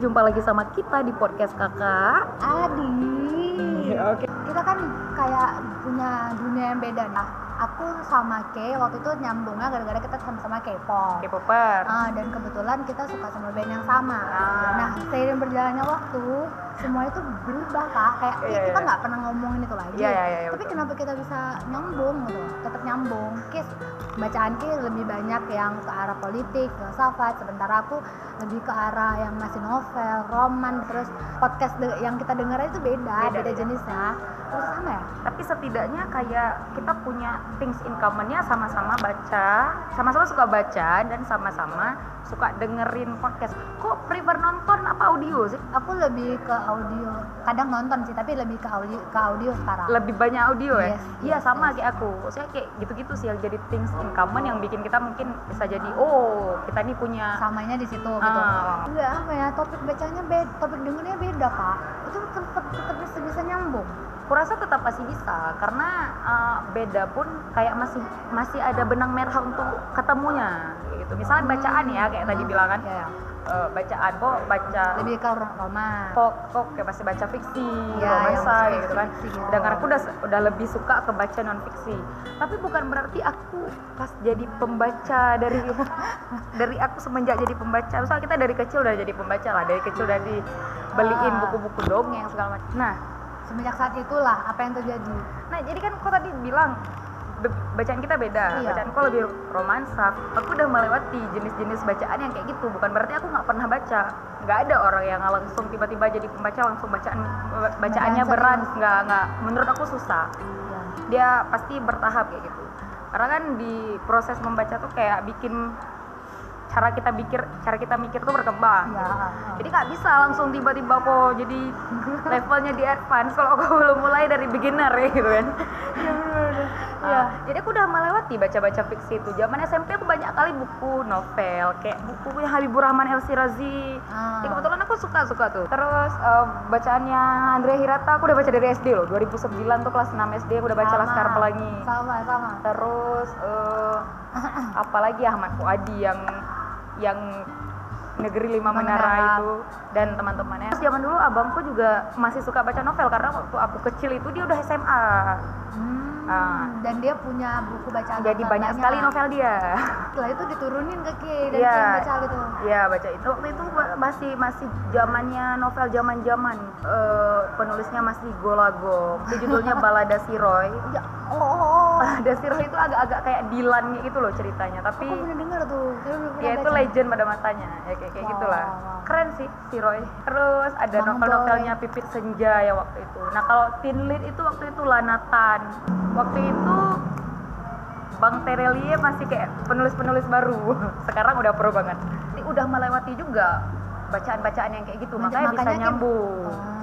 jumpa lagi sama kita di podcast kakak Adi. Oke. Kita kan kayak punya dunia yang beda nah. Aku sama Kay waktu itu nyambungnya gara-gara kita sama-sama K-pop. K-popper Ah, dan kebetulan kita suka sama band yang sama. Ah. Nah, seiring berjalannya waktu, semua itu berubah kak. Kayak Iya, "Ih, kita iya. nggak pernah ngomongin itu lagi. Iya, iya, iya, Tapi betul. kenapa kita bisa nyambung gitu? Tetap nyambung. Kis bacaan Kis lebih banyak yang ke arah politik, filsafat. Sementara aku lebih ke arah yang masih novel, roman, terus podcast yang kita dengar itu beda, Beda, beda, beda. jenisnya. Terus sama ya? tapi setidaknya kayak kita punya things in common-nya sama-sama baca sama-sama suka baca dan sama-sama suka dengerin podcast kok prefer nonton audio sih Aku lebih ke audio. Kadang nonton sih, tapi lebih ke audio ke audio sekarang. lebih banyak audio ya Yes, iya yes, sama yes. kayak aku saya kayak gitu-gitu sih yang jadi things in common yang bikin kita mungkin bisa jadi oh kita ini punya samanya di situ gitu. Ah. Enggak apa ya, topik bacanya beda, topik dengernya beda, Kak. Itu tetap tetap bisa, bisa nyambung. kurasa tetap masih bisa karena uh, beda pun kayak masih masih ada benang merah untuk ketemunya gitu misalnya bacaan ya kayak tadi bilang kan Ya, ya. uh, bacaan kok baca Lebih ke ro- roman. kok kok kayak masih baca fiksi Iya, romansa fiksi, gitu kan fiksi gitu. sedangkan aku udah udah lebih suka ke baca non fiksi tapi bukan berarti aku pas jadi pembaca dari dari aku semenjak jadi pembaca misalnya kita dari kecil udah jadi pembaca lah dari kecil udah dibeliin Ah. buku-buku dongeng segala macam nah Semenjak saat itulah apa yang terjadi? Nah, jadi kan kok tadi bilang bacaan kita beda. Iya. Bacaan kok lebih romansa. Aku udah melewati jenis-jenis bacaan yang kayak gitu. Bukan berarti aku nggak pernah baca. Nggak ada orang yang langsung tiba-tiba jadi pembaca langsung bacaan bacaannya Bacaan berat. Nggak nggak. Menurut aku susah. Ya. Dia pasti bertahap kayak gitu. Karena kan di proses membaca tuh kayak bikin cara kita pikir, cara kita mikir tuh berkembang. Ya. Jadi nggak bisa langsung tiba-tiba kok jadi levelnya di advance kalau aku belum mulai dari beginner ya gitu kan. Iya. Ah, jadi aku udah melewati baca-baca fiksi itu. Zaman SMP aku banyak kali buku novel, kayak buku yang Habibur Rahman El Sirazi. Ah. Ya, kebetulan aku suka suka tuh. Terus eh, bacaannya Andrea Hirata aku udah baca dari SD loh. 2009 tuh kelas 6 SD aku udah baca Sama. Laskar Pelangi. Sama, sama. Terus eh, apalagi Ahmad Fuadi yang yang negeri lima menara Menara. itu dan teman-temannya. Terus zaman dulu abangku juga masih suka baca novel karena waktu aku kecil itu dia udah SMA. Hmm. Ah. Dan dia punya buku bacaan Jadi novel banyak sekali novel dia. Setelah itu diturunin ke Ki dan. Ki yang baca gitu. Iya baca itu waktu itu masih masih zamannya novel zaman zaman penulisnya masih Golagok. Itu judulnya Balada Siroy. Ya, oh, oh, oh. Siroy itu agak-agak kayak Dilan gitu loh ceritanya. Tapi Aku pernah dengar tuh, tapi belum pernah ya itu legend pada matanya ya kayak kayak Wow, gitulah. wow, wow. keren sih si Roy. Terus ada novel-novelnya Pipit Senja ya waktu itu. Nah kalau Lead itu waktu itu Lanatan waktu itu Bang Terelie masih kayak penulis-penulis baru. Sekarang udah pro banget. Ini udah melewati juga bacaan-bacaan yang kayak gitu makanya, bisa Makanya kan- nyambung. Ah.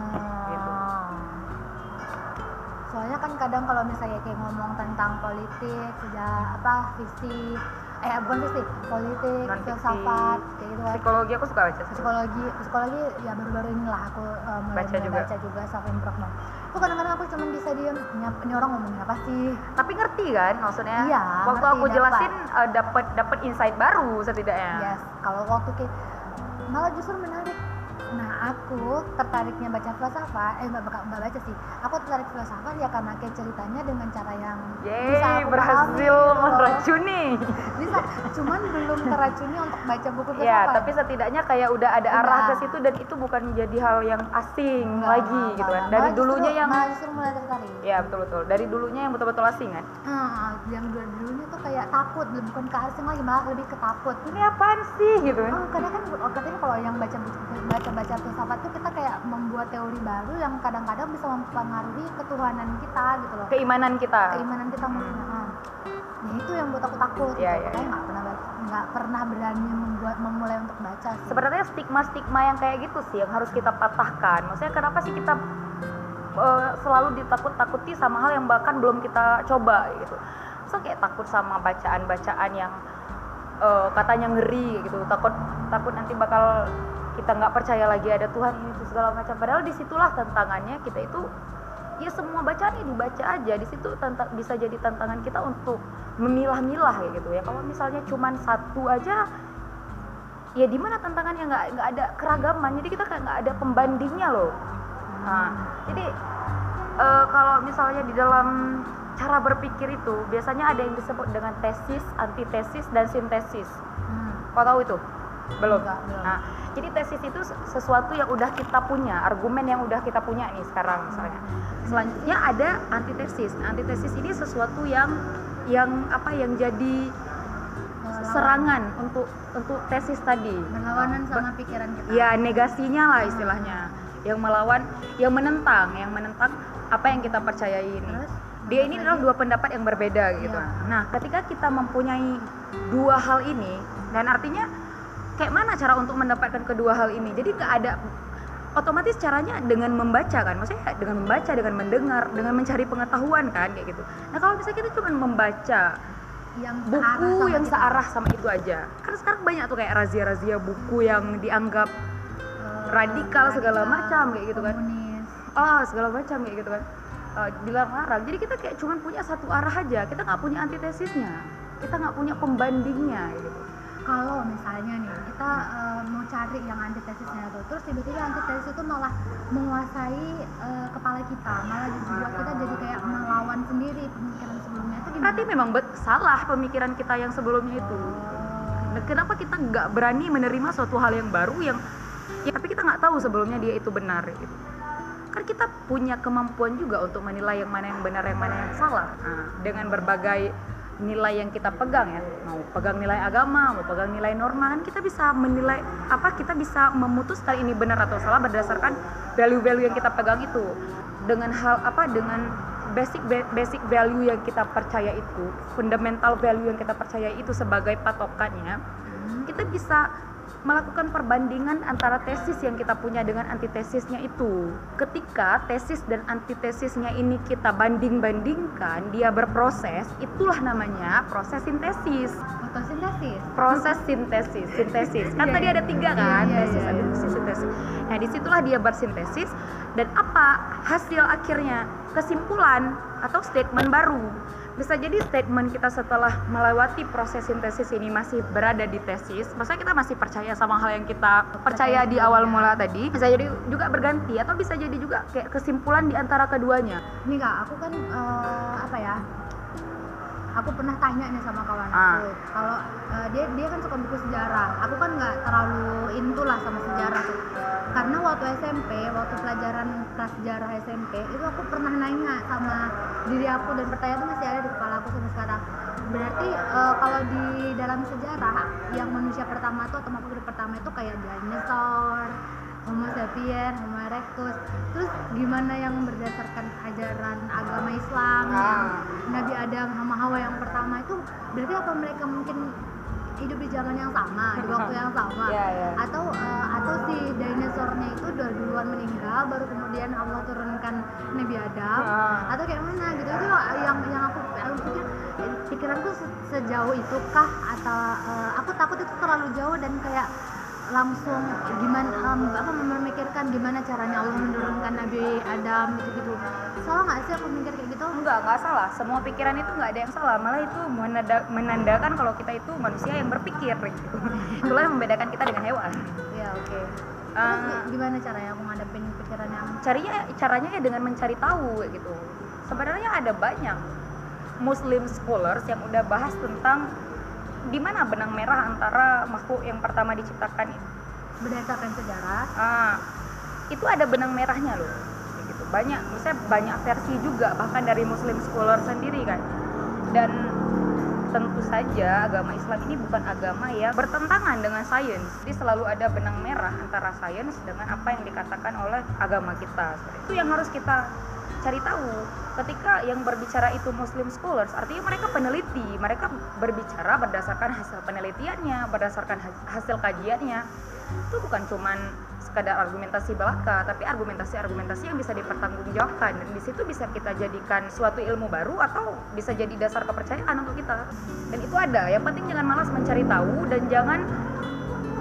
Soalnya kan kadang kalau misalnya kayak ngomong tentang politik, sejarah apa fiksi, eh bukan fiksi, politik, filsafat, kayak gitu kan. psikologi aku suka baca Psikologi, psikologi ya baru-baru inilah aku eh, mulai Baca juga. baca juga self improvement. Itu kadang-kadang aku cuma bisa diem, ini, ini orang ngomongin apa sih? tapi ngerti kan maksudnya Iya, waktu ngerti, aku jelasin eh, dapat dapat insight baru setidaknya Yes, kalau waktu kayak malah justru menarik. Nah, aku tertariknya baca filsafat, eh nggak nggak baca sih. Aku tertarik filsafat ya karena kayak ceritanya dengan cara yang bisa Yeay, aku berhasil pahami gitu meracuni. Bisa, cuman belum teracuni untuk baca buku filsafat. Ya, tapi setidaknya kayak udah ada arah Udah. ke situ dan itu bukan jadi hal yang asing Nggak, lagi nggak, gitu kan. Dari Malah justru- dulunya yang malah justru mulai tertarik. Ya, betul betul. Dari dulunya yang betul-betul asing kan. Hmm, yang dulu dulunya tuh kayak takut, bukan ke asing lagi, malah lebih ke takut. Ini apaan sih gitu kan. Oh, kadang kan oh, katanya kalau yang baca baca baca filsafat tuh kita kayak membuat teori baru yang kadang-kadang bisa mempengaruhi ketuhanan kita gitu loh. Keimanan kita. Keimanan kita mungkin. Nah, nah, itu yang buat aku takut. Iya, gitu. iya, Makanya iya. nggak pernah nggak pernah berani membuat memulai untuk baca sih. Sebenarnya stigma-stigma yang kayak gitu sih yang harus kita patahkan. Maksudnya kenapa sih kita eh, selalu ditakut-takuti sama hal yang bahkan belum kita coba gitu. So kayak takut sama bacaan-bacaan yang eh, katanya ngeri gitu. Takut takut nanti bakal kita nggak percaya lagi ada Tuhan ini itu segala macam. Padahal di situlah tantangannya kita itu ya semua bacaan ya dibaca aja. Di situ tanta- bisa jadi tantangan kita untuk memilah-milah kayak gitu ya. Kalau misalnya cuman satu aja ya di mana tantangannya? Nggak nggak ada keragaman. Jadi kita kayak nggak ada pembandingnya loh. Nah jadi eh, kalau misalnya di dalam cara berpikir itu biasanya ada yang disebut dengan tesis antitesis dan sintesis. Hmm. kau tahu itu belum. Enggak, belum. nah jadi tesis itu sesuatu yang udah kita punya argumen yang udah kita punya nih sekarang misalnya. Selanjutnya ada antitesis. Nah, antitesis ini sesuatu yang yang apa yang jadi Melawan- serangan untuk untuk tesis tadi. Berlawanan sama pikiran kita. ya negasinya lah istilahnya. Yang melawan yang menentang yang menentang apa yang kita percayai ini. Terus, dia ini adalah dua pendapat yang berbeda gitu. Iya. nah ketika kita mempunyai dua hal ini dan artinya kayak mana cara untuk mendapatkan kedua hal ini? Jadi nggak ada otomatis caranya dengan membaca kan? Maksudnya dengan membaca dengan mendengar dengan mencari pengetahuan kan kayak gitu. Nah kalau misalnya kita cuma membaca yang buku sama yang kita. searah sama itu aja. Kan sekarang banyak tuh kayak razia-razia buku yang dianggap Eh, radikal segala macam kayak gitu kan. komunis. ah segala macam kayak gitu kan. Eh, dilarang-larang jadi kita kayak cuma punya satu arah aja. Kita nggak punya antitesisnya. Kita nggak punya pembandingnya gitu kalau misalnya nih kita eh, mau cari yang antitesisnya itu terus tiba-tiba antitesis itu malah menguasai eh, kepala kita malah membuat kita jadi kayak melawan sendiri pemikiran sebelumnya. Itu gimana? berarti memang bet- salah pemikiran kita yang sebelumnya itu. Nah, kenapa kita nggak berani menerima suatu hal yang baru yang ya tapi kita nggak tahu sebelumnya dia itu benar gitu. Kan kita punya kemampuan juga untuk menilai yang mana yang benar yang mana yang salah. Nah, dengan berbagai nilai yang kita pegang ya. Mau pegang nilai agama mau pegang nilai norma kan kita bisa menilai apa kita bisa memutuskan ini benar atau salah berdasarkan value-value yang kita pegang itu. Dengan hal apa dengan basic basic value yang kita percaya itu fundamental value yang kita percaya itu sebagai patokannya kita bisa melakukan perbandingan antara tesis yang kita punya dengan antitesisnya itu. Ketika tesis dan antitesisnya ini kita banding-bandingkan, dia berproses, itulah namanya proses sintesis. Fotosintesis Proses sintesis, sintesis. Kan Iya, tadi ada tiga Iya, kan, tesis, iya, iya. antitesis, sintesis. Nah, di situlah dia bersintesis dan apa hasil akhirnya? Kesimpulan atau statement baru. Bisa jadi statement kita setelah melewati proses sintesis ini masih berada di tesis, maksudnya kita masih percaya sama hal yang kita percaya di awal mula tadi, bisa jadi juga berganti atau bisa jadi juga kayak kesimpulan di antara keduanya. ini kak aku kan eh, apa ya aku pernah tanya nih sama kawan Ah. aku kalau eh, dia dia kan suka buku sejarah. Aku kan nggak terlalu into lah sama sejarah. Tuh karena waktu SMP waktu pelajaran prasejarah SMP itu aku pernah nanya sama diri aku dan pertanyaan itu masih ada di kepala aku sampai sekarang. Berarti eh, kalau di dalam sejarah yang manusia pertama tuh atau makhluk hidup pertama itu kayak dinosaur Homo sapien, Homo erectus. Terus gimana yang berdasarkan ajaran agama Islam yang Ah. Nabi Adam sama Hawa yang pertama itu berarti apa mereka mungkin hidup di zaman yang sama, di waktu yang sama? Iya, iya. Atau eh, atau si dinosaurnya itu udah duluan meninggal baru kemudian Allah turunkan Nabi Adam Ah. atau kayak mana gitu itu yang yang aku, aku pikir eh, pikiranku se- sejauh itu kah atau eh, aku takut itu terlalu jauh dan kayak langsung gimana em, apa memikirkan gimana caranya Allah menurunkan Nabi Adam gitu gitu salah nggak sih aku mikir kayak gitu Enggak, enggak salah. Semua pikiran itu enggak ada yang salah. Malah itu menanda- menandakan kalau kita itu manusia yang berpikir gitu. Itulah yang membedakan kita dengan hewan. ya oke terus Ah. gimana caranya aku ngadepin pikiran yang carinya caranya ya dengan mencari tahu gitu sebenarnya ada banyak Muslim scholars yang udah bahas tentang di mana benang merah antara makhluk yang pertama diciptakan itu berdasarkan sejarah ah, itu ada benang merahnya loh gitu banyak misalnya banyak versi juga bahkan dari Muslim scholar sendiri kan dan tentu saja agama Islam ini bukan agama yang bertentangan dengan sains. Jadi selalu ada benang merah antara sains dengan apa yang dikatakan oleh agama kita. Itu yang harus kita cari tahu. Ketika yang berbicara itu Muslim scholars, artinya mereka peneliti, mereka berbicara berdasarkan hasil penelitiannya, berdasarkan has- hasil kajiannya. Itu bukan cuman sekadar argumentasi belaka, tapi argumentasi-argumentasi yang bisa dipertanggungjawabkan dan di situ bisa kita jadikan suatu ilmu baru atau bisa jadi dasar kepercayaan untuk kita. Dan itu ada. Yang penting jangan malas mencari tahu dan jangan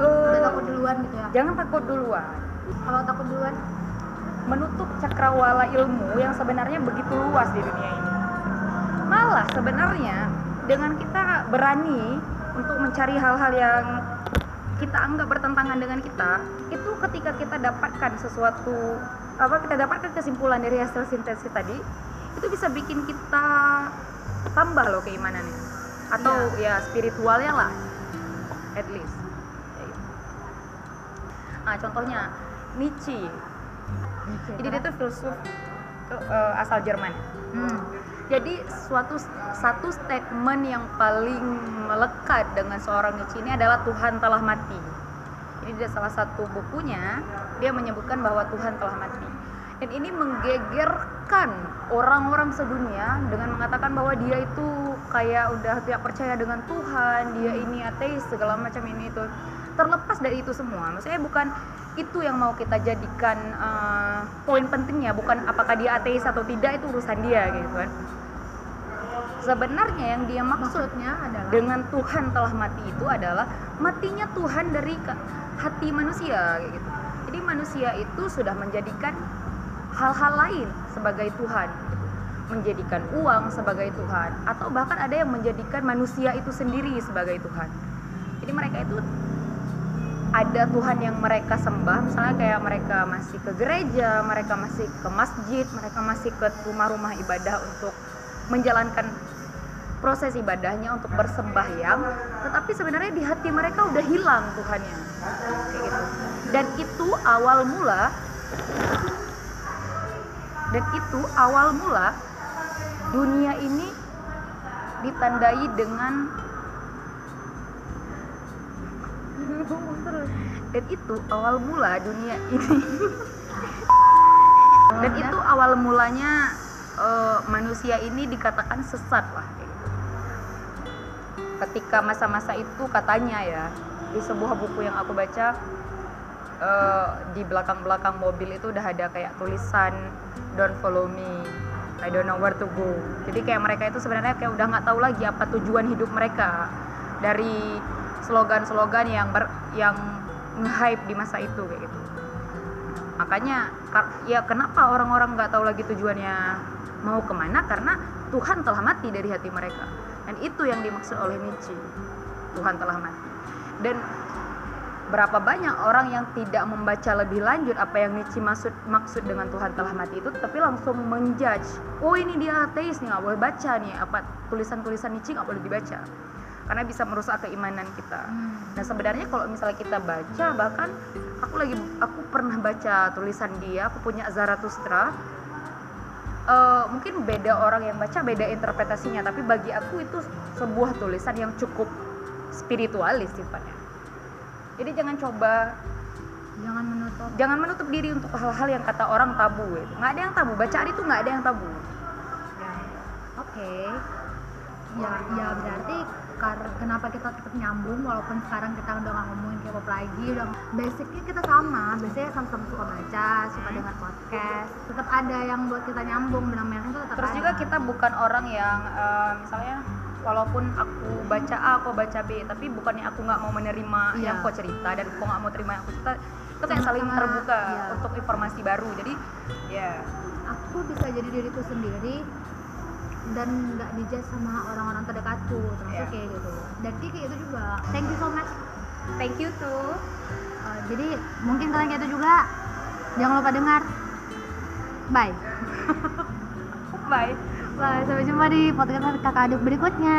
eh, takut duluan gitu ya jangan takut duluan kalau takut duluan menutup cakrawala ilmu yang sebenarnya begitu luas di dunia ini. Malah sebenarnya dengan kita berani untuk mencari hal-hal yang kita anggap bertentangan dengan kita itu ketika kita dapatkan sesuatu apa kita dapatkan kesimpulan dari hasil sintesis tadi itu bisa bikin kita tambah loh keimanannya. Atau ya spiritualnya lah at least. Ya, nah contohnya Nietzsche jadi dia tuh filsuf tuh, eh, asal Jerman Hmm. jadi suatu satu statement yang paling melekat dengan seorang Nietzsche ini adalah Tuhan telah mati. Ini di salah satu bukunya dia menyebutkan bahwa Tuhan telah mati. Dan ini menggegerkan orang-orang sedunia dengan mengatakan bahwa dia itu kayak udah tidak percaya dengan Tuhan, dia ini ateis segala macam ini itu. Terlepas dari itu semua, maksudnya bukan itu yang mau kita jadikan eh, poin pentingnya, bukan apakah dia ateis atau tidak itu urusan dia gitu kan sebenarnya yang dia maksud maksudnya adalah dengan Tuhan telah mati itu adalah matinya Tuhan dari hati manusia gitu. Jadi manusia itu sudah menjadikan hal-hal lain sebagai Tuhan, menjadikan uang sebagai Tuhan, atau bahkan ada yang menjadikan manusia itu sendiri sebagai Tuhan. Jadi mereka itu ada Tuhan yang mereka sembah, misalnya kayak mereka masih ke gereja, mereka masih ke masjid, mereka masih ke rumah-rumah ibadah untuk menjalankan proses ibadahnya untuk bersembahyang, tetapi sebenarnya di hati mereka udah hilang Tuhannya, kayak gitu. Dan itu awal mula, dan itu awal mula dunia ini ditandai dengan dan itu awal mula dunia ini. Dan itu awal mulanya eh, manusia ini dikatakan sesat lah gitu. ketika masa-masa itu katanya ya di sebuah buku yang aku baca eh, di belakang-belakang mobil itu udah ada kayak tulisan don't follow me I don't know where to go. Jadi kayak mereka itu sebenarnya kayak udah nggak tahu lagi apa tujuan hidup mereka. Dari slogan-slogan yang ber, yang nge-hype di masa itu kayak gitu. Makanya ya kenapa orang-orang nggak tahu lagi tujuannya mau ke mana? Karena Tuhan telah mati dari hati mereka. Dan itu yang dimaksud oleh Nietzsche. Tuhan telah mati. Dan berapa banyak orang yang tidak membaca lebih lanjut apa yang Nietzsche maksud maksud dengan Tuhan telah mati itu tapi langsung menjudge oh ini dia ateis nih nggak boleh baca nih. Apa tulisan-tulisan Nietzsche nggak boleh dibaca karena bisa merusak keimanan kita Hmm. Nah sebenarnya kalau misalnya kita baca bahkan aku lagi aku pernah baca tulisan dia, aku punya Zarathustra. Eh, mungkin beda orang yang baca beda interpretasinya, tapi bagi aku itu sebuah tulisan yang cukup spiritualis sifatnya. Jadi jangan coba jangan menutup jangan menutup diri untuk hal-hal yang kata orang tabu itu. Nggak ada yang tabu, bacaan itu nggak ada yang tabu. ya oke ya ya berarti kar- kenapa kita tetap nyambung walaupun sekarang kita udah nggak ngomongin K-pop lagi udah basicnya kita sama biasanya sama-sama suka baca suka Hmm. dengar podcast tetap ada yang buat kita nyambung benang merahnya itu tetap Terus ada. juga kita bukan orang yang eh, misalnya walaupun aku baca A, aku baca B, tapi bukannya aku nggak mau menerima Iya. yang kau cerita dan kau nggak mau terima yang aku cerita, itu kayak saling terbuka iya. untuk informasi baru. Jadi ya aku bisa jadi diriku sendiri dan nggak dijudge sama orang-orang terdekatku termasuk Iya. kayak gitu. Dan Ki kayak gitu juga. Thank you so much. Thank you tuh. Uh, jadi mungkin kalian kayak itu juga. Jangan lupa dengar. Bye. Bye. bye. Sampai jumpa di podcast kakak aduk berikutnya